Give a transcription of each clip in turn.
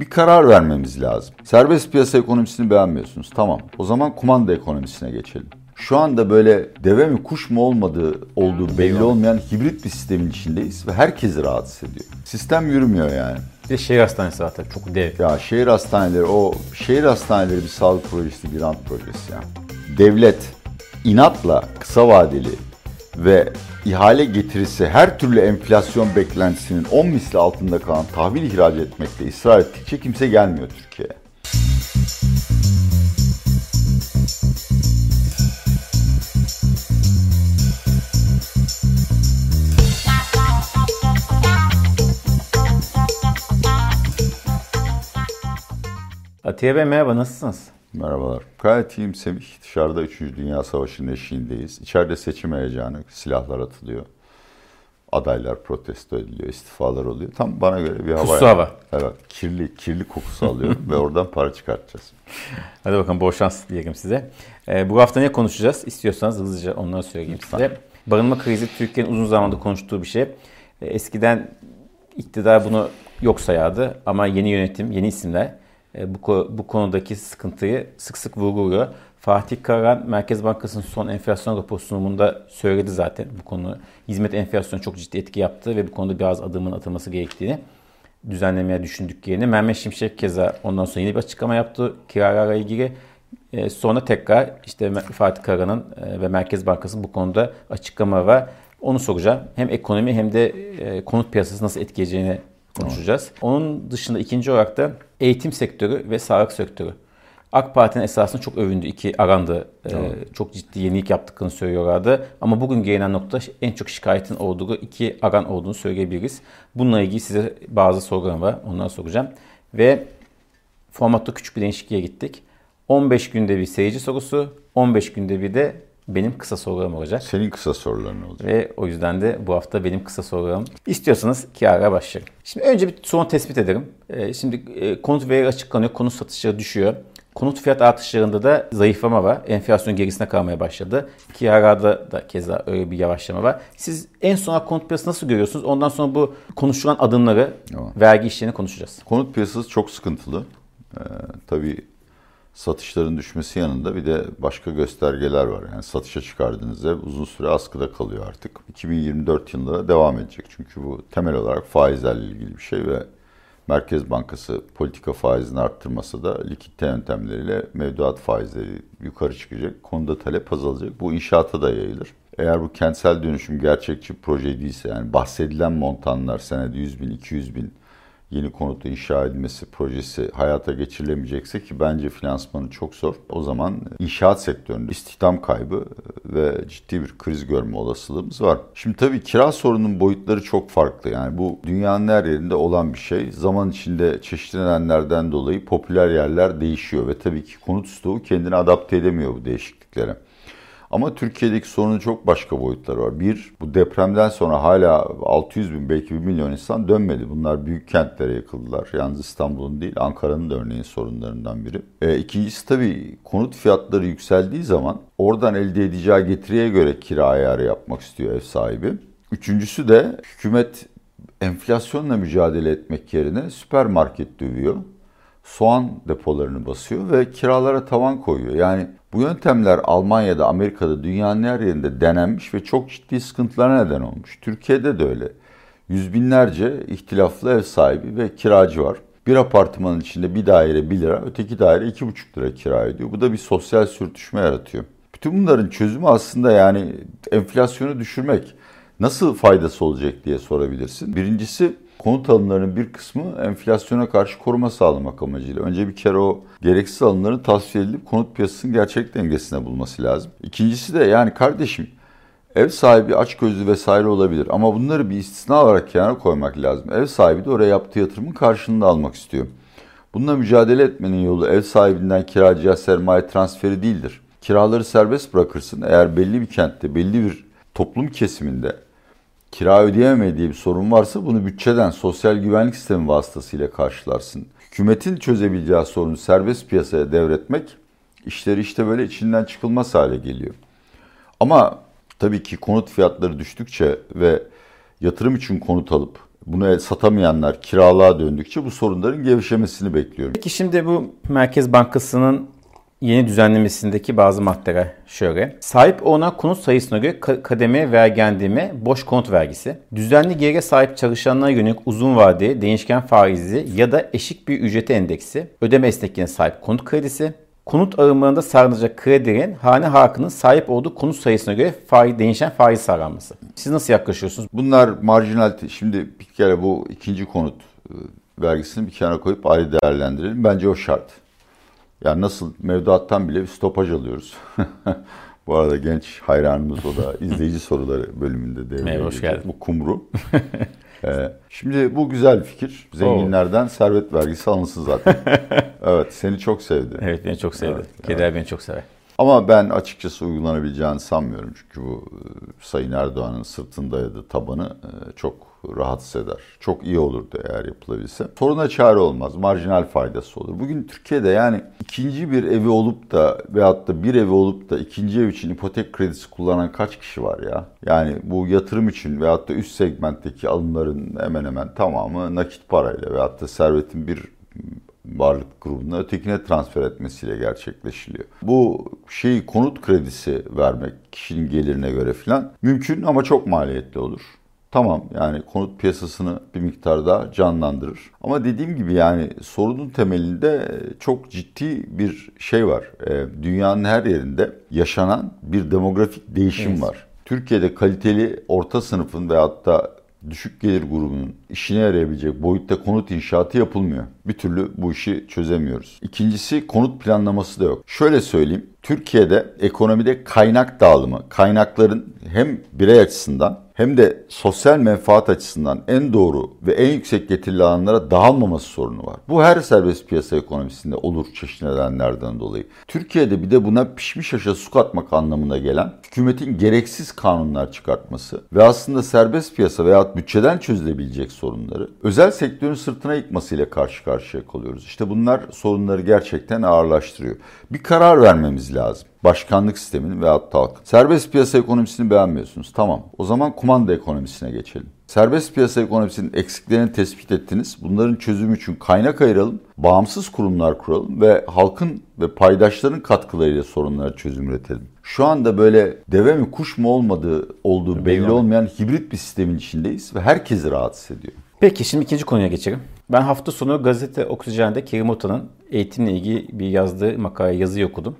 Bir karar vermemiz lazım. Serbest piyasa ekonomisini beğenmiyorsunuz. Tamam. O zaman kumanda ekonomisine geçelim. Şu anda böyle deve mi kuş mu olmadığı olduğu belli olmayan hibrit bir sistemin içindeyiz ve herkesi rahatsız ediyor. Sistem yürümüyor yani. Bir de şehir hastanesi zaten çok dev. Ya şehir hastaneleri o şehir hastaneleri bir sağlık projesi, bir rant projesi ya. Devlet inatla kısa vadeli ve ihale getirisi her türlü enflasyon beklentisinin 10 misli altında kalan tahvil ihraç etmekte ısrar ettikçe kimse gelmiyor Türkiye'ye. Atiye Bey merhaba nasılsınız? Merhabalar. Gayet iyiyim Semih. Dışarıda 3. Dünya Savaşı'nın eşiğindeyiz. İçeride seçim heyecanı, silahlar atılıyor. Adaylar protesto ediliyor, istifalar oluyor. Tam bana göre bir hava. Puslu hava. Evet, kirli, kirli kokusu alıyorum ve oradan para çıkartacağız. Hadi bakalım bol şans diyelim size. Ee, bu hafta ne konuşacağız? İstiyorsanız hızlıca onları söyleyeyim Lütfen. size. Barınma krizi Türkiye'nin uzun zamandır konuştuğu bir şey. Ee, eskiden iktidar bunu yok sayardı ama yeni yönetim, yeni isimler bu, ko- bu konudaki sıkıntıyı sık sık vurguluyor. Fatih Karahan Merkez Bankası'nın son enflasyon raporu sunumunda söyledi zaten bu konu. Hizmet enflasyonu çok ciddi etki yaptı ve bu konuda biraz adımın atılması gerektiğini düzenlemeye düşündük yerine. Mehmet Şimşek keza ondan sonra yeni bir açıklama yaptı kiralarla ilgili. E, sonra tekrar işte Fatih Karahan'ın e, ve Merkez Bankası bu konuda açıklama var. Onu soracağım. Hem ekonomi hem de e, konut piyasası nasıl etkileyeceğini konuşacağız. Onun dışında ikinci olarak da eğitim sektörü ve sağlık sektörü. AK Parti'nin esasında çok övündü. iki arandı. E, çok ciddi yenilik yaptıklarını söylüyorlardı. Ama bugün gelinen nokta en çok şikayetin olduğu iki aran olduğunu söyleyebiliriz. Bununla ilgili size bazı sorularım var. Onları soracağım. Ve formatta küçük bir değişikliğe gittik. 15 günde bir seyirci sorusu, 15 günde bir de benim kısa sorularım olacak. Senin kısa soruların olacak. Ve o yüzden de bu hafta benim kısa sorularım. İstiyorsanız Kiara başlayalım. Şimdi önce bir sorun tespit edelim. Ee, şimdi e, konut verileri açıklanıyor, konut satışları düşüyor. Konut fiyat artışlarında da zayıflama var. Enflasyon gerisine kalmaya başladı. Kiara'da da keza öyle bir yavaşlama var. Siz en son konut piyasası nasıl görüyorsunuz? Ondan sonra bu konuşulan adımları, Tamam. vergi işlerini konuşacağız. Konut piyasası çok sıkıntılı. Ee, tabii satışların düşmesi yanında bir de başka göstergeler var. Yani satışa çıkardığınız ev uzun süre askıda kalıyor artık. 2024 yılında devam edecek. Çünkü bu temel olarak faizlerle ilgili bir şey ve Merkez Bankası politika faizini arttırmasa da likidite yöntemleriyle mevduat faizleri yukarı çıkacak. Konuda talep azalacak. Bu inşaata da yayılır. Eğer bu kentsel dönüşüm gerçekçi proje değilse yani bahsedilen montanlar senede 100 bin, 200 bin yeni konutu inşa edilmesi projesi hayata geçirilemeyecekse ki bence finansmanı çok zor. O zaman inşaat sektöründe istihdam kaybı ve ciddi bir kriz görme olasılığımız var. Şimdi tabii kira sorunun boyutları çok farklı. Yani bu dünyanın her yerinde olan bir şey. Zaman içinde çeşitli nedenlerden dolayı popüler yerler değişiyor ve tabii ki konut stoğu kendini adapte edemiyor bu değişikliklere. Ama Türkiye'deki sorunun çok başka boyutları var. Bir, bu depremden sonra hala 600 bin belki 1 milyon insan dönmedi. Bunlar büyük kentlere yıkıldılar. Yalnız İstanbul'un değil Ankara'nın da örneğin sorunlarından biri. E, ikincisi tabii konut fiyatları yükseldiği zaman oradan elde edeceği getiriye göre kira ayarı yapmak istiyor ev sahibi. Üçüncüsü de hükümet enflasyonla mücadele etmek yerine süpermarket dövüyor. Soğan depolarını basıyor ve kiralara tavan koyuyor. Yani bu yöntemler Almanya'da, Amerika'da, dünyanın her yerinde denenmiş ve çok ciddi sıkıntılara neden olmuş. Türkiye'de de öyle. Yüz binlerce ihtilaflı ev sahibi ve kiracı var. Bir apartmanın içinde bir daire 1 lira, öteki daire 2,5 lira kira ediyor. Bu da bir sosyal sürtüşme yaratıyor. Bütün bunların çözümü aslında yani enflasyonu düşürmek. Nasıl faydası olacak diye sorabilirsin. Birincisi konut alımlarının bir kısmı enflasyona karşı koruma sağlamak amacıyla. Önce bir kere o gereksiz alımların tasfiye edilip konut piyasasının gerçek dengesine bulması lazım. İkincisi de yani kardeşim ev sahibi açgözlü vesaire olabilir ama bunları bir istisna olarak kenara koymak lazım. Ev sahibi de oraya yaptığı yatırımın karşılığını almak istiyor. Bununla mücadele etmenin yolu ev sahibinden kiracıya sermaye transferi değildir. Kiraları serbest bırakırsın. Eğer belli bir kentte, belli bir toplum kesiminde kira ödeyememe diye bir sorun varsa bunu bütçeden, sosyal güvenlik sistemi vasıtasıyla karşılarsın. Hükümetin çözebileceği sorunu serbest piyasaya devretmek işleri işte böyle içinden çıkılmaz hale geliyor. Ama tabii ki konut fiyatları düştükçe ve yatırım için konut alıp bunu satamayanlar kiralığa döndükçe bu sorunların gevşemesini bekliyorum. Peki şimdi bu Merkez Bankası'nın yeni düzenlemesindeki bazı maddeler şöyle. Sahip olunan konut sayısına göre kademe vergendirme boş konut vergisi. Düzenli gelire sahip çalışanlara yönelik uzun vadeli değişken faizi ya da eşik bir ücreti endeksi. Ödeme esnekliğine sahip konut kredisi. Konut ağımlarında sağlanacak kredilerin hane halkının sahip olduğu konut sayısına göre faiz, değişen faiz sağlanması. Siz nasıl yaklaşıyorsunuz? Bunlar marjinal. Şimdi bir kere bu ikinci konut e, vergisini bir kenara koyup ayrı değerlendirelim. Bence o şart. Yani nasıl mevduattan bile bir stopaj alıyoruz. Bu arada genç hayranımız o da izleyici soruları bölümünde devreye Merhaba, hoş geldin. Bu kumru. ee, şimdi bu güzel bir fikir. Zenginlerden Oo. servet vergisi alınsın zaten. evet seni çok sevdi. Evet beni çok sevdi. Evet, Keder evet. beni çok sever. Ama ben açıkçası uygulanabileceğini sanmıyorum. Çünkü bu e, Sayın Erdoğan'ın sırtında dayadığı tabanı e, çok rahatsız eder. Çok iyi olurdu eğer yapılabilse. Soruna çare olmaz. Marjinal faydası olur. Bugün Türkiye'de yani ikinci bir evi olup da veyahut da bir evi olup da ikinci ev için ipotek kredisi kullanan kaç kişi var ya? Yani bu yatırım için veyahut da üst segmentteki alımların hemen hemen tamamı nakit parayla veyahut da servetin bir varlık grubuna ötekine transfer etmesiyle gerçekleşiliyor. Bu şeyi konut kredisi vermek kişinin gelirine göre falan mümkün ama çok maliyetli olur. Tamam yani konut piyasasını bir miktar daha canlandırır. Ama dediğim gibi yani sorunun temelinde çok ciddi bir şey var. Ee, dünyanın her yerinde yaşanan bir demografik değişim evet. var. Türkiye'de kaliteli orta sınıfın ve hatta düşük gelir grubunun işine yarayabilecek boyutta konut inşaatı yapılmıyor. Bir türlü bu işi çözemiyoruz. İkincisi konut planlaması da yok. Şöyle söyleyeyim. Türkiye'de ekonomide kaynak dağılımı, kaynakların hem birey açısından hem de sosyal menfaat açısından en doğru ve en yüksek getirili alanlara dağılmaması sorunu var. Bu her serbest piyasa ekonomisinde olur çeşitli nedenlerden dolayı. Türkiye'de bir de buna pişmiş aşa su katmak anlamına gelen hükümetin gereksiz kanunlar çıkartması ve aslında serbest piyasa veya bütçeden çözülebilecek sorunları özel sektörün sırtına yıkmasıyla karşı karşıya kalıyoruz. İşte bunlar sorunları gerçekten ağırlaştırıyor. Bir karar vermemiz lazım başkanlık sistemini veyahut da. Serbest piyasa ekonomisini beğenmiyorsunuz. Tamam. O zaman kumanda ekonomisine geçelim. Serbest piyasa ekonomisinin eksiklerini tespit ettiniz. Bunların çözümü için kaynak ayıralım, bağımsız kurumlar kuralım ve halkın ve paydaşların katkılarıyla sorunlara çözüm üretelim. Şu anda böyle deve mi kuş mu olmadığı olduğu belli olmayan hibrit bir sistemin içindeyiz ve herkesi rahatsız ediyor. Peki şimdi ikinci konuya geçelim. Ben hafta sonu gazete Oksijen'de Kerim Ota'nın eğitimle ilgili bir yazdığı makale yazıyı okudum.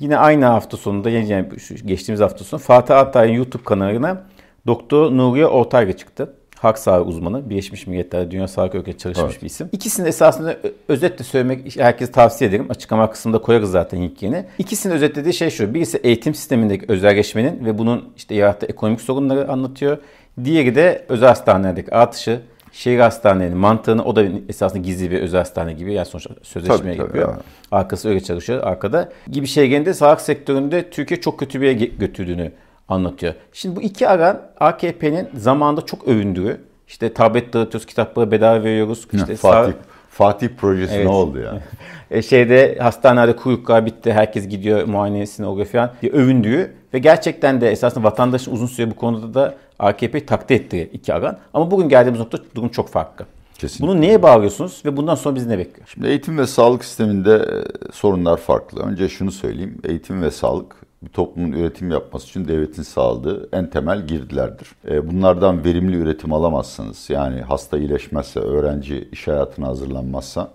Yine aynı hafta sonunda yani geçtiğimiz hafta sonu Fatih Altay'ın YouTube kanalına Doktor Nuriye Ortayga çıktı. Halk sağlığı uzmanı. Birleşmiş Milletler'de Dünya Sağlık Örgütü'nde çalışmış evet. bir isim. İkisini esasında özetle söylemek herkese tavsiye ederim. Açıklama kısmında koyarız zaten linkini. İkisini özetlediği şey şu. Birisi eğitim sistemindeki özelleşmenin ve bunun işte yarattığı ekonomik sorunları anlatıyor. Diğeri de özel hastanelerdeki artışı, şehir hastanelerinin mantığını o da esasında gizli bir özel hastane gibi yani sonuçta sözleşmeye tabii, yapıyor. Tabii, Arkası öyle çalışıyor arkada. Gibi şeylerinde sağlık sektöründe Türkiye çok kötü bir yere götürdüğünü anlatıyor. Şimdi bu iki aran AKP'nin zamanında çok övündüğü işte tablet dağıtıyoruz, kitapları bedava veriyoruz. İşte Fatih. Fatih projesi evet. ne oldu ya? e şeyde hastanelerde kuyruklar bitti, herkes gidiyor muayenesine oluyor falan diye övündüğü ve gerçekten de esasında vatandaşın uzun süre bu konuda da AKP takdir ettiği iki aran. Ama bugün geldiğimiz nokta durum çok farklı. Kesinlikle. Bunu neye bağlıyorsunuz ve bundan sonra bizi ne bekliyor? Şimdi eğitim ve sağlık sisteminde e, sorunlar farklı. Önce şunu söyleyeyim. Eğitim ve sağlık bir toplumun üretim yapması için devletin sağladığı en temel girdilerdir. E, bunlardan verimli üretim alamazsanız yani hasta iyileşmezse, öğrenci iş hayatına hazırlanmazsa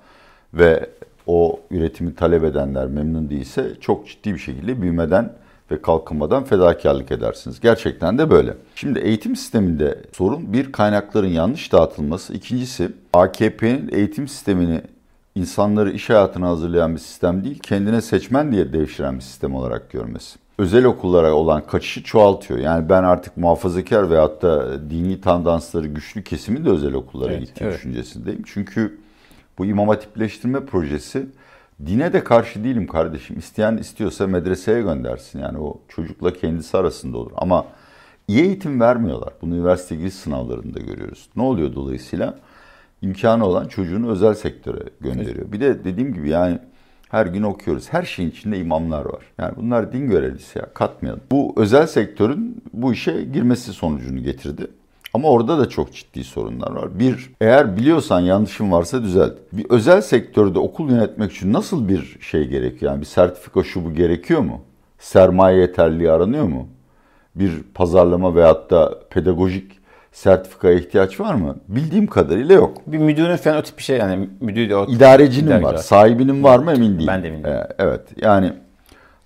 ve o üretimi talep edenler memnun değilse çok ciddi bir şekilde büyümeden ve kalkınmadan fedakarlık edersiniz. Gerçekten de böyle. Şimdi eğitim sisteminde sorun bir kaynakların yanlış dağıtılması, ikincisi AKP'nin eğitim sistemini insanları iş hayatına hazırlayan bir sistem değil, kendine seçmen diye devşiren bir sistem olarak görmesi. Özel okullara olan kaçışı çoğaltıyor. Yani ben artık muhafazakar veyahut da dini tandansları güçlü kesimi de özel okullara evet, gittiği evet. düşüncesindeyim. Çünkü bu imam hatipleştirme projesi dine de karşı değilim kardeşim. İsteyen istiyorsa medreseye göndersin. Yani o çocukla kendisi arasında olur. Ama iyi eğitim vermiyorlar. Bunu üniversite giriş sınavlarında görüyoruz. Ne oluyor dolayısıyla? imkanı olan çocuğunu özel sektöre gönderiyor. Bir de dediğim gibi yani her gün okuyoruz. Her şeyin içinde imamlar var. Yani bunlar din görevlisi ya katmayalım. Bu özel sektörün bu işe girmesi sonucunu getirdi. Ama orada da çok ciddi sorunlar var. Bir, eğer biliyorsan yanlışın varsa düzelt. Bir özel sektörde okul yönetmek için nasıl bir şey gerekiyor? Yani bir sertifika şu bu gerekiyor mu? Sermaye yeterliği aranıyor mu? Bir pazarlama veyahut da pedagojik sertifikaya ihtiyaç var mı? Bildiğim kadarıyla yok. Bir müdürün falan o tip bir şey yani müdür de o İdarecinin İdareci var. var. Sahibinin var mı emin değilim. Ben de emin değilim. Ee, evet yani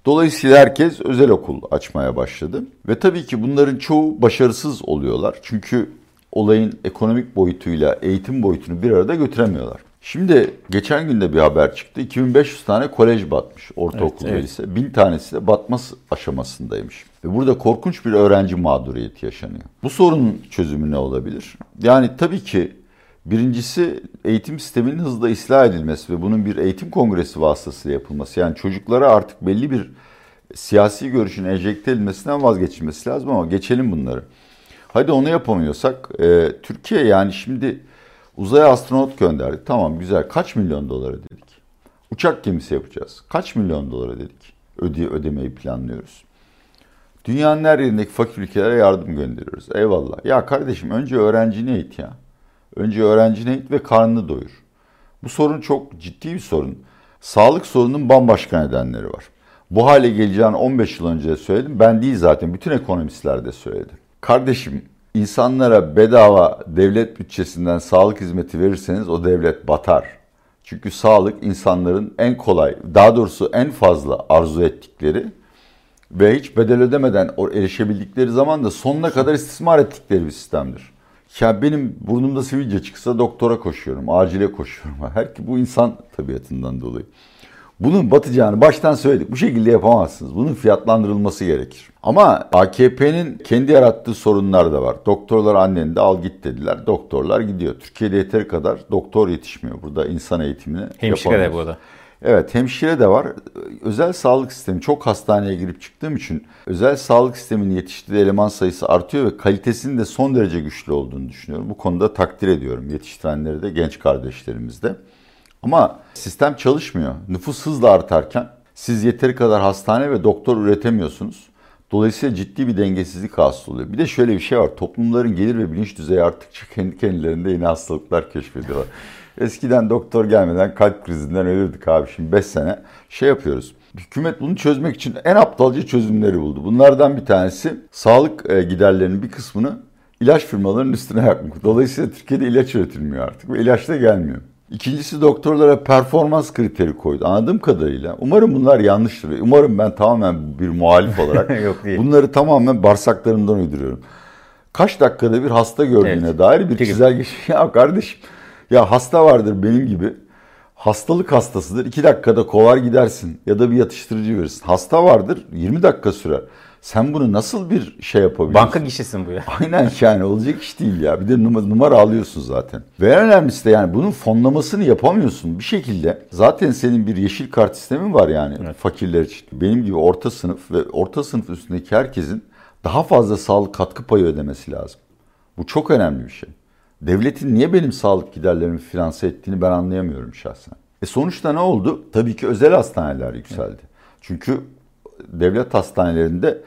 dolayısıyla herkes özel okul açmaya başladı. Ve tabii ki bunların çoğu başarısız oluyorlar. Çünkü olayın ekonomik boyutuyla eğitim boyutunu bir arada götüremiyorlar. Şimdi geçen günde bir haber çıktı. 2500 tane kolej batmış ortaokul Evet, ve evet. lise. 1000 tanesi de batması aşamasındaymış. Ve burada korkunç bir öğrenci mağduriyeti yaşanıyor. Bu sorunun çözümü ne olabilir? Yani tabii ki Birincisi eğitim sisteminin hızla ıslah edilmesi ve bunun bir eğitim kongresi vasıtasıyla yapılması. Yani çocuklara artık belli bir siyasi görüşün enjekte edilmesinden vazgeçilmesi lazım ama geçelim bunları. Hadi onu yapamıyorsak e, Türkiye yani şimdi uzaya astronot gönderdik. Tamam güzel kaç milyon dolara dedik. Uçak gemisi yapacağız. Kaç milyon dolara dedik. Öde, ödemeyi planlıyoruz. Dünyanın her yerindeki fakir ülkelere yardım gönderiyoruz. Eyvallah. Ya kardeşim önce öğrencini eğit ya. Önce öğrencini eğit ve karnını doyur. Bu sorun çok ciddi bir sorun. Sağlık sorununun bambaşka nedenleri var. Bu hale geleceğini 15 yıl önce söyledim. Ben değil zaten bütün ekonomistler de söyledi. Kardeşim insanlara bedava devlet bütçesinden sağlık hizmeti verirseniz o devlet batar. Çünkü sağlık insanların en kolay, daha doğrusu en fazla arzu ettikleri ve hiç bedel ödemeden erişebildikleri zaman da sonuna kadar istismar ettikleri bir sistemdir. Ya benim burnumda sivilce çıksa doktora koşuyorum, acile koşuyorum. Her ki bu insan tabiatından dolayı. Bunun batacağını baştan söyledik. Bu şekilde yapamazsınız. Bunun fiyatlandırılması gerekir. Ama AKP'nin kendi yarattığı sorunlar da var. Doktorlar anneni de al git dediler. Doktorlar gidiyor. Türkiye'de yeteri kadar doktor yetişmiyor. Burada insan eğitimini Hemşire de yapamıyoruz. burada. Evet hemşire de var. Özel sağlık sistemi çok hastaneye girip çıktığım için özel sağlık sisteminin yetiştirdiği eleman sayısı artıyor ve kalitesinin de son derece güçlü olduğunu düşünüyorum. Bu konuda takdir ediyorum yetiştirenleri de genç kardeşlerimiz de. Ama sistem çalışmıyor. Nüfus hızla artarken siz yeteri kadar hastane ve doktor üretemiyorsunuz. Dolayısıyla ciddi bir dengesizlik hasıl oluyor. Bir de şöyle bir şey var. Toplumların gelir ve bilinç düzeyi arttıkça kendi kendilerinde yeni hastalıklar keşfediyorlar. Eskiden doktor gelmeden kalp krizinden ölürdük abi. Şimdi 5 sene şey yapıyoruz. Hükümet bunu çözmek için en aptalca çözümleri buldu. Bunlardan bir tanesi sağlık e, giderlerinin bir kısmını ilaç firmalarının üstüne yakmak. Dolayısıyla Türkiye'de ilaç üretilmiyor artık ve ilaç da gelmiyor. İkincisi doktorlara performans kriteri koydu. Anladığım kadarıyla. Umarım bunlar yanlıştır. Umarım ben tamamen bir muhalif olarak Yok değil. bunları tamamen bağırsaklarımdan uyduruyorum. Kaç dakikada bir hasta gördüğüne Evet. dair bir çizelge. Ya kardeşim ya hasta vardır benim gibi. Hastalık hastasıdır. 2 dakikada kovar gidersin ya da bir yatıştırıcı verirsin. Hasta vardır 20 dakika sürer. Sen bunu nasıl bir şey yapabilirsin? Banka gişesin bu ya. Aynen yani olacak iş değil ya. Bir de numara, numara alıyorsun zaten. Ve en önemlisi de yani bunun fonlamasını yapamıyorsun bir şekilde. Zaten senin bir yeşil kart sistemin var yani fakirler için. Benim gibi orta sınıf ve orta sınıf üstündeki herkesin daha fazla sağlık katkı payı ödemesi lazım. Bu çok önemli bir şey. Devletin niye benim sağlık giderlerimi finanse ettiğini ben anlayamıyorum şahsen. E sonuçta ne oldu? Tabii ki özel hastaneler yükseldi. Çünkü devlet hastanelerinde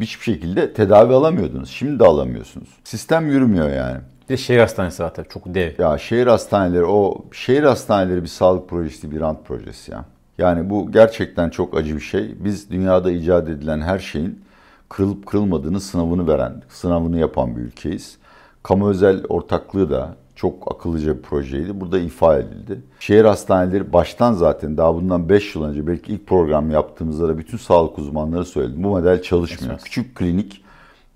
hiçbir şekilde tedavi alamıyordunuz. Şimdi de alamıyorsunuz. Sistem yürümüyor yani. Bir de şehir hastanesi tabii çok dev. Ya şehir hastaneleri o şehir hastaneleri bir sağlık projesi, bir rant projesi ya. Yani bu gerçekten çok acı bir şey. Biz dünyada icat edilen her şeyin kırılıp kırılmadığını sınavını veren, sınavını yapan bir ülkeyiz. Kamu özel ortaklığı da çok akıllıca bir projeydi. Burada ifa edildi. Şehir hastaneleri baştan zaten daha bundan 5 yıl önce belki ilk program yaptığımızda da bütün sağlık uzmanları söyledi. Bu model çalışmıyor. Esas. Küçük klinik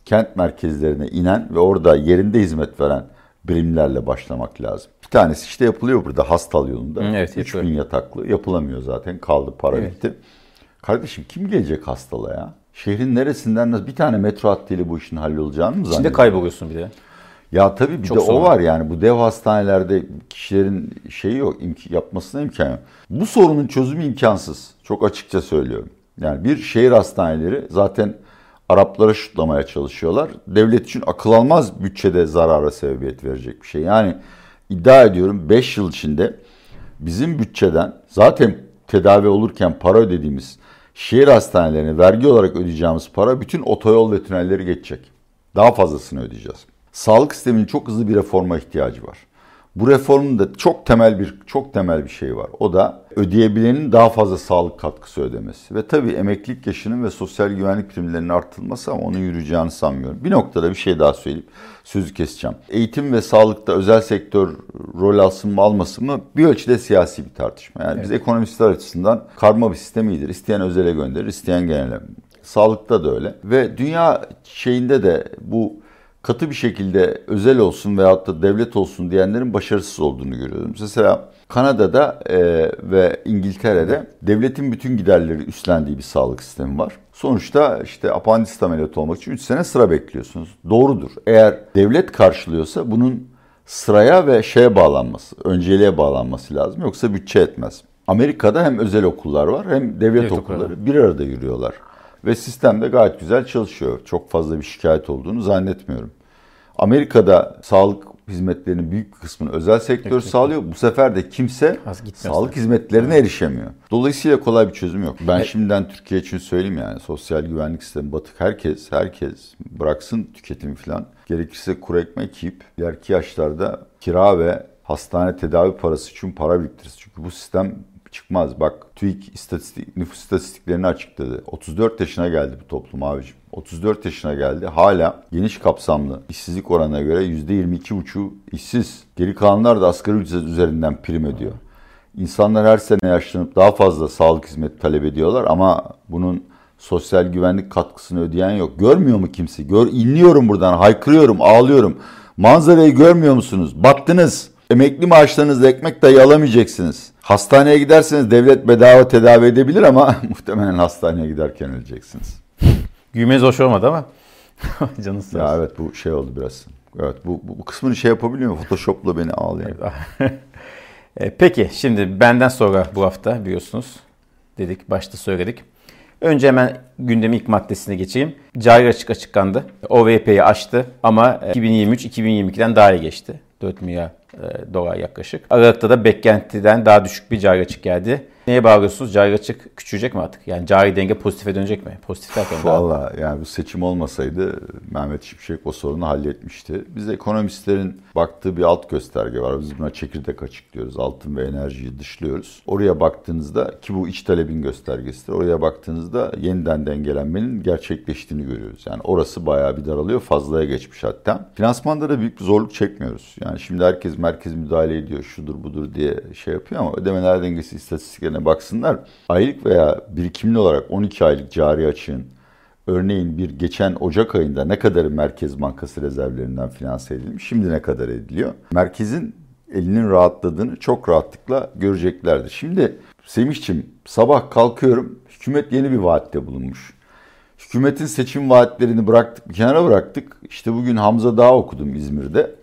kent merkezlerine inen ve orada yerinde hizmet veren birimlerle başlamak lazım. Bir tanesi işte yapılıyor burada Hastal yolunda. Evet, 3000 yapıyor. yataklı yapılamıyor zaten kaldı para Evet. bitti. Kardeşim kim gelecek hastala ya? Şehrin neresinden nasıl bir tane metro hattıyla bu işin hallolacağını mı İçinde zannediyorsun? kayboluyorsun bir de. Ya tabii bir Çok de o sorun. var yani bu dev hastanelerde kişilerin şeyi yok imk- yapmasına imkan yok. Bu sorunun çözümü imkansız. Çok açıkça söylüyorum. Yani bir şehir hastaneleri zaten Araplara şutlamaya çalışıyorlar. Devlet için akıl almaz bütçede zarara sebebiyet verecek bir şey. Yani iddia ediyorum 5 yıl içinde bizim bütçeden zaten tedavi olurken para ödediğimiz şehir hastanelerine vergi olarak ödeyeceğimiz para bütün otoyol ve tünelleri geçecek. Daha fazlasını ödeyeceğiz. Sağlık sisteminin çok hızlı bir reforma ihtiyacı var. Bu reformun da çok temel bir çok temel bir şey var. O da ödeyebilenin daha fazla sağlık katkısı ödemesi. Ve tabii emeklilik yaşının ve sosyal güvenlik primlerinin artırılması ama onun yürüyeceğini sanmıyorum. Bir noktada bir şey daha söyleyip sözü keseceğim. Eğitim ve sağlıkta özel sektör rol alsın mı almasın mı bir ölçüde siyasi bir tartışma. Yani evet. biz ekonomistler açısından karma bir sistem iyidir. İsteyen özele gönderir, isteyen genele. Sağlıkta da öyle. Ve dünya şeyinde de bu katı bir şekilde özel olsun veyahut da devlet olsun diyenlerin başarısız olduğunu görüyorum. Mesela Kanada'da e, ve İngiltere'de devletin bütün giderleri üstlendiği bir sağlık sistemi var. Sonuçta işte apandist ameliyatı olmak için 3 sene sıra bekliyorsunuz. Doğrudur. Eğer devlet karşılıyorsa bunun sıraya ve şeye bağlanması, önceliğe bağlanması lazım. Yoksa bütçe etmez. Amerika'da hem özel okullar var hem devlet evet, okulları okulları. bir arada yürüyorlar. Ve sistem de gayet güzel çalışıyor. Çok fazla bir şikayet olduğunu zannetmiyorum. Amerika'da sağlık hizmetlerinin büyük kısmını özel sektör Peki. sağlıyor. Bu sefer de kimse sağlık hizmetlerine evet. erişemiyor. Dolayısıyla kolay bir çözüm yok. Ben evet. şimdiden Türkiye için söyleyeyim yani sosyal güvenlik sistemi batık herkes herkes bıraksın tüketimi falan. Gerekirse kuru ekmek yiyip ileriki yaşlarda kira ve hastane tedavi parası için para biriktiririz. Çünkü bu sistem çıkmaz. Bak TÜİK istatistik, nüfus istatistiklerini açıkladı. 34 yaşına geldi bu toplum abicim. 34 yaşına geldi. Hala geniş kapsamlı işsizlik oranına göre %22,5 işsiz. Geri kalanlar da asgari ücret üzerinden prim ediyor. İnsanlar her sene yaşlanıp daha fazla sağlık hizmeti talep ediyorlar ama bunun sosyal güvenlik katkısını ödeyen yok. Görmüyor mu kimse? Gör, inliyorum buradan, haykırıyorum, ağlıyorum. Manzarayı görmüyor musunuz? Battınız. Emekli maaşlarınızla ekmek dahi alamayacaksınız. Hastaneye giderseniz devlet bedava tedavi edebilir ama muhtemelen hastaneye giderken öleceksiniz. Güymeniz hoş olmadı ama. Canı sağ Ya evet bu şey oldu biraz. Evet bu, bu, bu kısmını şey yapabiliyor mu? Photoshop'la beni ağlayan. E, peki şimdi benden sonra bu hafta biliyorsunuz dedik başta söyledik. Önce hemen gündemi ilk maddesine geçeyim. Cari açık açıklandı. OVP'yi aştı ama 2023-2022'den daha iyi geçti. 4 milyar e, dolar yaklaşık. Aralıkta da beklentiden daha düşük bir cari açık geldi. Neye bağlıyorsunuz? Cari açık küçülecek mi artık? Yani cari denge pozitife dönecek mi? Pozitif derken Valla yani bu seçim olmasaydı Mehmet Şimşek o sorunu halletmişti. Biz ekonomistlerin baktığı bir alt gösterge var. Biz buna çekirdek açıklıyoruz. Altın ve enerjiyi dışlıyoruz. Oraya baktığınızda ki bu iç talebin göstergesidir. Oraya baktığınızda yeniden dengelenmenin gerçekleştiğini görüyoruz. Yani orası bayağı bir daralıyor. Fazlaya geçmiş hatta. Finansmanda da büyük bir zorluk çekmiyoruz. Yani şimdi herkes merkez müdahale ediyor, şudur budur diye şey yapıyor ama ödemeler dengesi istatistiklerine baksınlar. Aylık veya birikimli olarak 12 aylık cari açığın örneğin bir geçen Ocak ayında ne kadar Merkez Bankası rezervlerinden finanse edilmiş, şimdi ne kadar ediliyor? Merkezin elinin rahatladığını çok rahatlıkla göreceklerdir. Şimdi Semih'ciğim sabah kalkıyorum hükümet yeni bir vaatte bulunmuş. Hükümetin seçim vaatlerini bıraktık bir kenara bıraktık. İşte bugün Hamza Dağ okudum İzmir'de.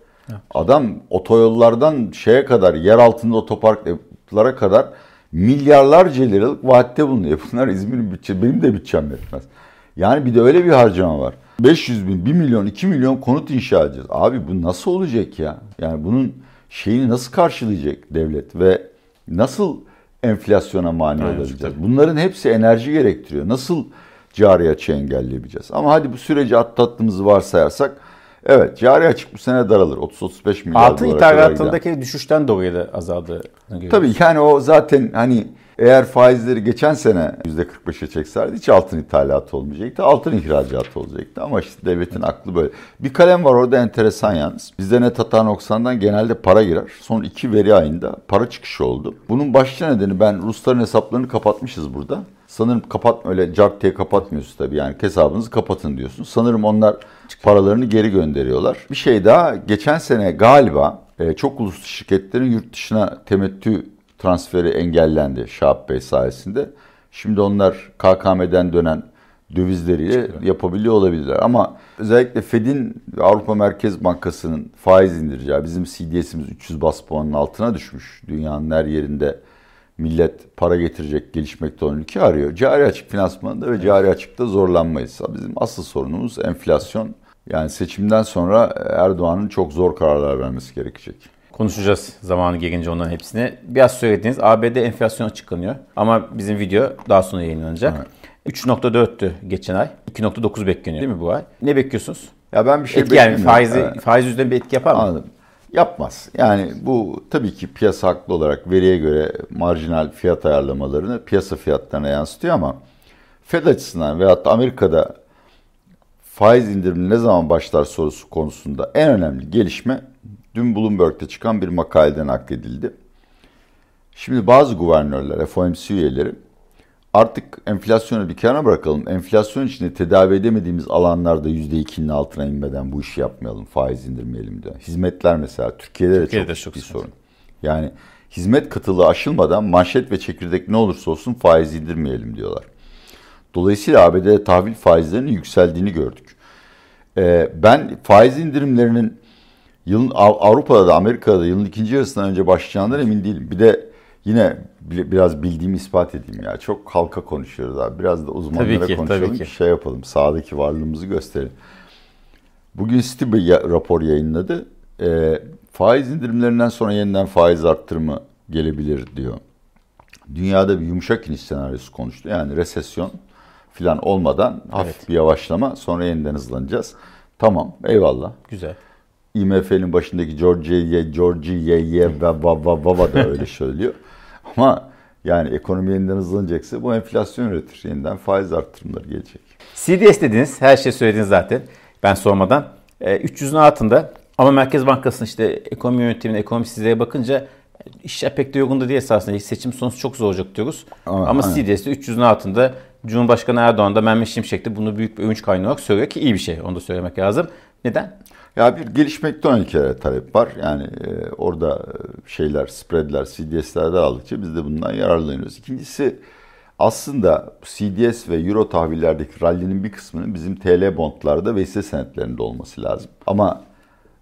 Adam otoyollardan şeye kadar, yer altında otoparklara kadar milyarlarca liralık vaatte bulunuyor. Bunlar İzmir'in bütçe, benim de bütçem yetmez. Yani bir de öyle bir harcama var. 500 bin, 1 milyon, 2 milyon konut inşa edeceğiz. Abi bu nasıl olacak ya? Yani bunun şeyini nasıl karşılayacak devlet ve nasıl enflasyona mani Aynen, olacağız? Bunların hepsi enerji gerektiriyor. Nasıl cari açığı engelleyebileceğiz? Ama hadi bu süreci atlattığımızı varsayarsak Evet cari açık bu sene daralır. 30-35 milyar Altın ithalatındaki düşüşten dolayı da azaldı. Tabii yani o zaten hani eğer faizleri geçen sene %45'e çekserdi hiç altın ithalatı olmayacaktı. Altın ihracatı olacaktı ama işte devletin aklı böyle. Bir kalem var orada enteresan yalnız. Bizde net hata noksandan genelde para girer. Son iki veri ayında para çıkışı oldu. Bunun başlıca nedeni ben Rusların hesaplarını kapatmışız burada. Sanırım kapat öyle cart diye kapatmıyorsunuz tabii yani hesabınızı kapatın diyorsunuz. Sanırım onlar paralarını geri gönderiyorlar. Bir şey daha geçen sene galiba e, çok uluslu şirketlerin yurt dışına temettü transferi engellendi Şahap Bey sayesinde. Şimdi onlar KKM'den dönen dövizleriyle Çıkıyor. yapabiliyor olabilirler. Ama özellikle Fed'in Avrupa Merkez Bankası'nın faiz indireceği, bizim CDS'imiz 300 bas puanın altına düşmüş. Dünyanın her yerinde millet para getirecek gelişmekte olan ülke arıyor. Cari açık finansmanında ve cari açıkta zorlanmayız. Bizim asıl sorunumuz enflasyon. Yani seçimden sonra Erdoğan'ın çok zor kararlar vermesi gerekecek. Konuşacağız zamanı gelince onların hepsini. Biraz söylediğiniz ABD enflasyon açıklanıyor. Ama bizim video daha sonra yayınlanacak. Evet. 3.4'tü geçen ay. 2.9 bekleniyor değil mi bu ay? Ne bekliyorsunuz? Ya ben bir şey etki yani faizi, Evet. faiz üzerinde bir etki yapar mı? Anladım. Yapmaz. Yani bu tabii ki piyasa haklı olarak veriye göre marjinal fiyat ayarlamalarını piyasa fiyatlarına yansıtıyor ama Fed açısından veyahut da Amerika'da faiz indirimi ne zaman başlar sorusu konusunda en önemli gelişme dün Bloomberg'te çıkan bir makaleden nakledildi. Şimdi bazı guvernörler, FOMC üyeleri artık enflasyonu bir kenara bırakalım. Enflasyon içinde tedavi edemediğimiz alanlarda %2'nin altına inmeden bu işi yapmayalım, faiz indirmeyelim diyor. Hizmetler mesela Türkiye'de, Türkiye'de de çok çok sıkıntı. sorun. Yani hizmet kıtlığı aşılmadan manşet ve çekirdek ne olursa olsun faiz indirmeyelim diyorlar. Dolayısıyla ABD'de tahvil faizlerinin yükseldiğini gördük. Ee, ben faiz indirimlerinin yılın Av- Avrupa'da da Amerika'da da yılın ikinci yarısından önce başlayacağından emin değilim. Bir de yine bi- biraz bildiğimi ispat edeyim ya. Çok halka konuşuyoruz abi. Biraz da uzmanlara Tabii ki, konuşalım. tabii ki. Şey yapalım. Sahadaki varlığımızı gösterelim. Bugün Citi bir rapor yayınladı. Ee, faiz indirimlerinden sonra yeniden faiz arttırımı gelebilir diyor. Dünyada bir yumuşak iniş senaryosu konuştu. Yani resesyon falan olmadan hafif Evet. bir yavaşlama sonra yeniden hızlanacağız. Tamam eyvallah. Güzel. IMF'nin başındaki George George Ye Baba Baba da öyle söylüyor. Ama yani ekonomi yeniden hızlanacaksa bu enflasyon üretir. Yeniden faiz arttırımları gelecek. CDS dediniz. Her şey söylediniz zaten. Ben sormadan. E, 300'ün altında ama Merkez Bankası'nın işte ekonomi yönetimine, ekonomi sizlere bakınca işler pek de yolunda değil esasında. Seçim sonucu çok zor olacak diyoruz. Ama- Ama. CDS'de 300'ün altında Cumhurbaşkanı Erdoğan da Mehmet Şimşek de bunu büyük bir övünç kaynağı olarak söylüyor ki iyi bir şey. Onu da söylemek lazım. Neden? Ya bir gelişmekte ülkelere talep var. Yani e, orada e, şeyler, spreadler, CDS'lerde aldıkça biz de bundan yararlanıyoruz. İkincisi aslında CDS ve Euro tahvillerdeki rallinin bir kısmının bizim TL bondlarda ve hisse senetlerinde olması lazım. Ama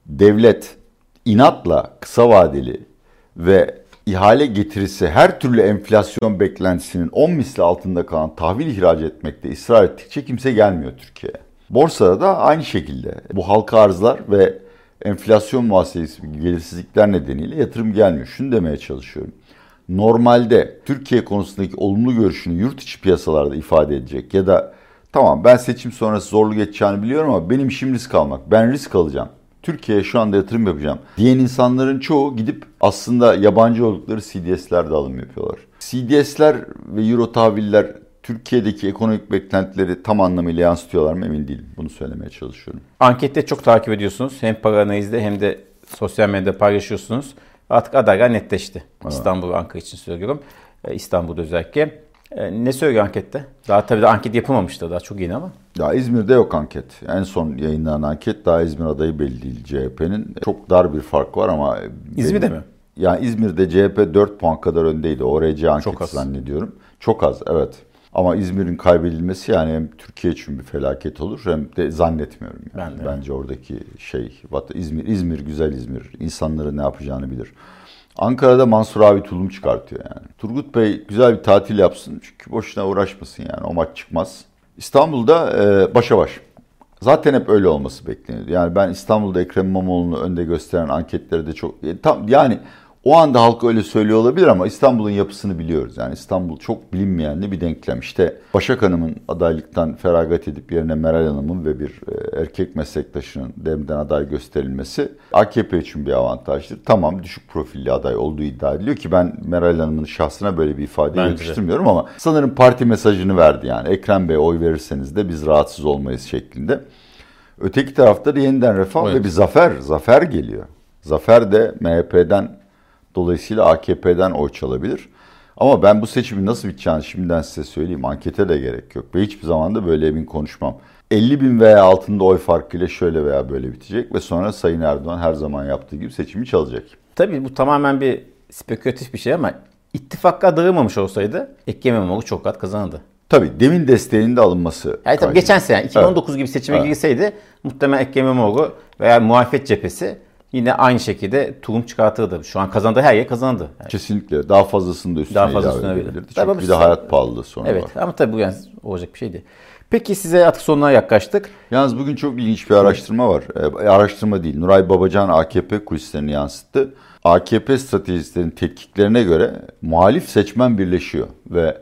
devlet inatla kısa vadeli ve ihale getirisi her türlü enflasyon beklentisinin 10 misli altında kalan tahvil ihraç etmekte ısrar ettikçe kimse gelmiyor Türkiye'ye. Borsada da aynı şekilde bu halka arzlar ve enflasyon muhasebesi gibi belirsizlikler nedeniyle yatırım gelmiyor. Şunu demeye çalışıyorum. Normalde Türkiye konusundaki olumlu görüşünü yurt içi piyasalarda ifade edecek ya da tamam ben seçim sonrası zorlu geçeceğini biliyorum ama benim işim risk almak. Ben risk alacağım. Türkiye'ye şu anda yatırım yapacağım diyen insanların çoğu gidip aslında yabancı oldukları CDS'lerde alım yapıyorlar. CDS'ler ve Euro tahviller Türkiye'deki ekonomik beklentileri tam anlamıyla yansıtıyorlar mı emin değilim. Bunu söylemeye çalışıyorum. Ankette çok takip ediyorsunuz. Hem para analizde hem de sosyal medyada paylaşıyorsunuz. Artık adaylar netleşti. İstanbul ve Ankara için söylüyorum. Ee, İstanbul'da özellikle. Ee, Ne söylüyor ankette? Daha tabii de anket yapılmamıştı. Daha çok yeni ama. Ya İzmir'de yok anket. En son yayınlanan anket daha İzmir adayı belli değil CHP'nin. Çok dar bir fark var ama... İzmir'de mi? Yani İzmir'de CHP 4 puan kadar öndeydi. ORC anketi Çok az. zannediyorum. Çok az evet. Ama İzmir'in kaybedilmesi yani hem Türkiye için bir felaket olur hem de zannetmiyorum. Yani. Ben de. Bence oradaki şey İzmir, İzmir güzel İzmir. İnsanları ne yapacağını bilir. Ankara'da Mansur abi tulum çıkartıyor yani. Turgut Bey güzel bir tatil yapsın çünkü boşuna uğraşmasın yani o maç çıkmaz. İstanbul'da e, başa baş. Zaten hep öyle olması bekleniyordu. Yani ben İstanbul'da Ekrem İmamoğlu'nu önde gösteren anketleri de çok... e, tam Yani o anda halk öyle söylüyor olabilir ama İstanbul'un yapısını biliyoruz. Yani İstanbul çok bilinmeyen de bir denklem. İşte Başak Hanım'ın adaylıktan feragat edip yerine Meral Hanım'ın ve bir e, erkek meslektaşının demden aday gösterilmesi AKP için bir avantajdır. Tamam düşük profilli aday olduğu iddia ediliyor ki ben Meral Hanım'ın şahsına böyle bir ifade Bence yakıştırmıyorum ama sanırım parti mesajını verdi yani. Ekrem Bey oy verirseniz de biz rahatsız olmayız şeklinde. Öteki tarafta da yeniden refah Evet. ve bir zafer, zafer geliyor. Zafer de MHP'den dolayısıyla AKP'den oy çalabilir. Ama ben bu seçimin nasıl biteceğini şimdiden size söyleyeyim. Ankete de gerek yok. Ve hiçbir zaman da böyle emin konuşmam. 50 bin veya altında oy farkıyla şöyle veya böyle bitecek. Ve sonra Sayın Erdoğan her zaman yaptığı gibi seçimi çalacak. Tabii bu tamamen bir spekülatif bir şey ama ittifakka dağılmamış olsaydı Ekrem İmamoğlu çok rahat kazanırdı. Tabii demin desteğinin de alınması. Yani tabii geçen sene 2019 gibi seçime Evet. girseydi muhtemelen Ekrem İmamoğlu veya muhalefet cephesi yine aynı şekilde tulum çıkartırdı. Şu an kazandığı her yer kazandı. Yani Kesinlikle. Daha fazlasını da üstüne Daha fazla ilave edebilirdi. Tabii Çünkü bir de hayat pahalılığı sonra evet var. ama tabii bu yani olacak bir şeydi. Peki size artık sonuna yaklaştık. Yalnız bugün çok ilginç bir araştırma var. E, araştırma değil. Nuray Babacan AKP kulislerini yansıttı. AKP stratejistlerin tetkiklerine göre muhalif seçmen birleşiyor ve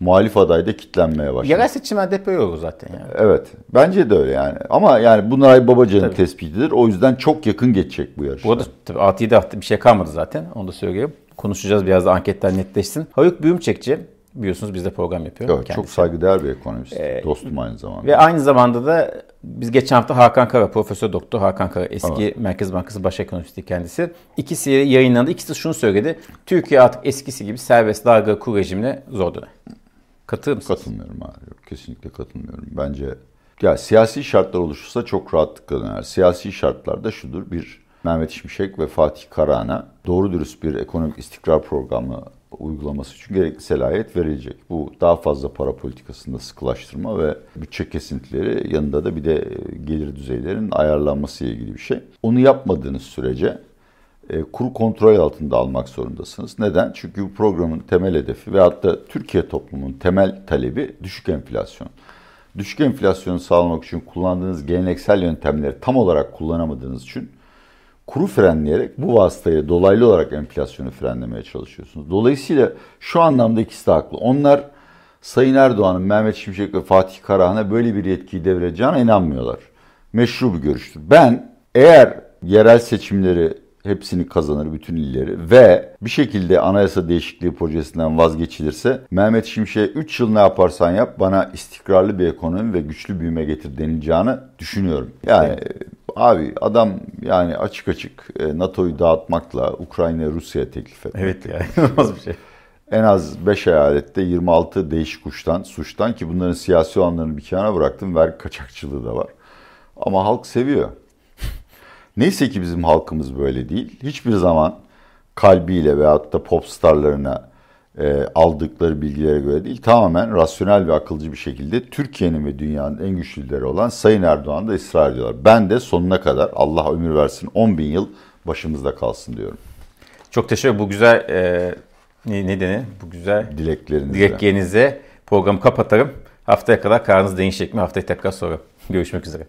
muhalif aday da kitlenmeye başladı. Yerel seçimlerde hep öyle olur zaten yani. Evet. Bence de öyle yani. Ama yani bu Nuray Babacan'ın tespitidir. O yüzden çok yakın geçecek bu yarış. Bu arada tabii 6-7 hafta bir şey kalmadı zaten. Onu da söyleyeyim. Konuşacağız biraz da anketler netleşsin. Haluk Büyümçekçi biliyorsunuz bizde program yapıyor. Evet, çok saygıdeğer bir ekonomist. Dostum aynı zamanda. Ve aynı zamanda da biz geçen hafta Hakan Kara, Profesör Doktor Hakan Kara, eski Merkez Bankası Baş Ekonomisti kendisi. İkisi yayınlandı. İkisi şunu söyledi. Türkiye artık eskisi gibi serbest dalga kur rejimine zor döner. Katılır mısınız? Katılmıyorum abi. Yok, kesinlikle katılmıyorum. Bence ya siyasi şartlar oluşursa çok rahatlıkla döner. Siyasi şartlar da şudur. Bir, Mehmet Şimşek ve Fatih Karahan'a doğru dürüst bir ekonomik istikrar programı uygulaması için gerekli selahiyet verilecek. Bu daha fazla para politikasında sıkılaştırma ve bütçe kesintileri yanında da bir de gelir düzeylerinin ayarlanması ile ilgili bir şey. Onu yapmadığınız sürece e, kuru kontrol altında almak zorundasınız. Neden? Çünkü bu programın temel hedefi ve hatta Türkiye toplumunun temel talebi düşük enflasyon. Düşük enflasyonu sağlamak için kullandığınız geleneksel yöntemleri tam olarak kullanamadığınız için kuru frenleyerek bu vasıtayla dolaylı olarak enflasyonu frenlemeye çalışıyorsunuz. Dolayısıyla şu anlamda ikisi de haklı. Onlar Sayın Erdoğan'ın Mehmet Şimşek ve Fatih Karahan'a böyle bir yetkiyi devredeceğine inanmıyorlar. Meşru bir görüştür. Ben eğer yerel seçimleri hepsini kazanır bütün illeri ve bir şekilde anayasa değişikliği projesinden vazgeçilirse Mehmet Şimşek'e 3 yıl ne yaparsan yap bana istikrarlı bir ekonomi ve güçlü büyüme getir denileceğini düşünüyorum. Yani evet. abi adam yani açık açık e, NATO'yu dağıtmakla Ukrayna Rusya'ya teklif etmek. Evet ya inanılmaz bir şey. En az 5 eyalette 26 değişik kuştan, suçtan ki bunların siyasi olanlarını bir kenara bıraktım. Vergi kaçakçılığı da var. Ama halk seviyor. Neyse ki bizim halkımız böyle değil. Hiçbir zaman kalbiyle veyahut da pop starlarına e, aldıkları bilgilere göre değil. Tamamen rasyonel ve akılcı bir şekilde Türkiye'nin ve dünyanın en güçlüleri olan Sayın Erdoğan da ısrar ediyorlar. Ben de sonuna kadar Allah ömür versin 10 bin yıl başımızda kalsın diyorum. Çok teşekkür Bu güzel e, ne, ne denir? Bu güzel dileklerinize. dileklerinize programı kapatarım. Haftaya kadar kararınızı değişecek mi? Haftaya tekrar sonra. Görüşmek üzere.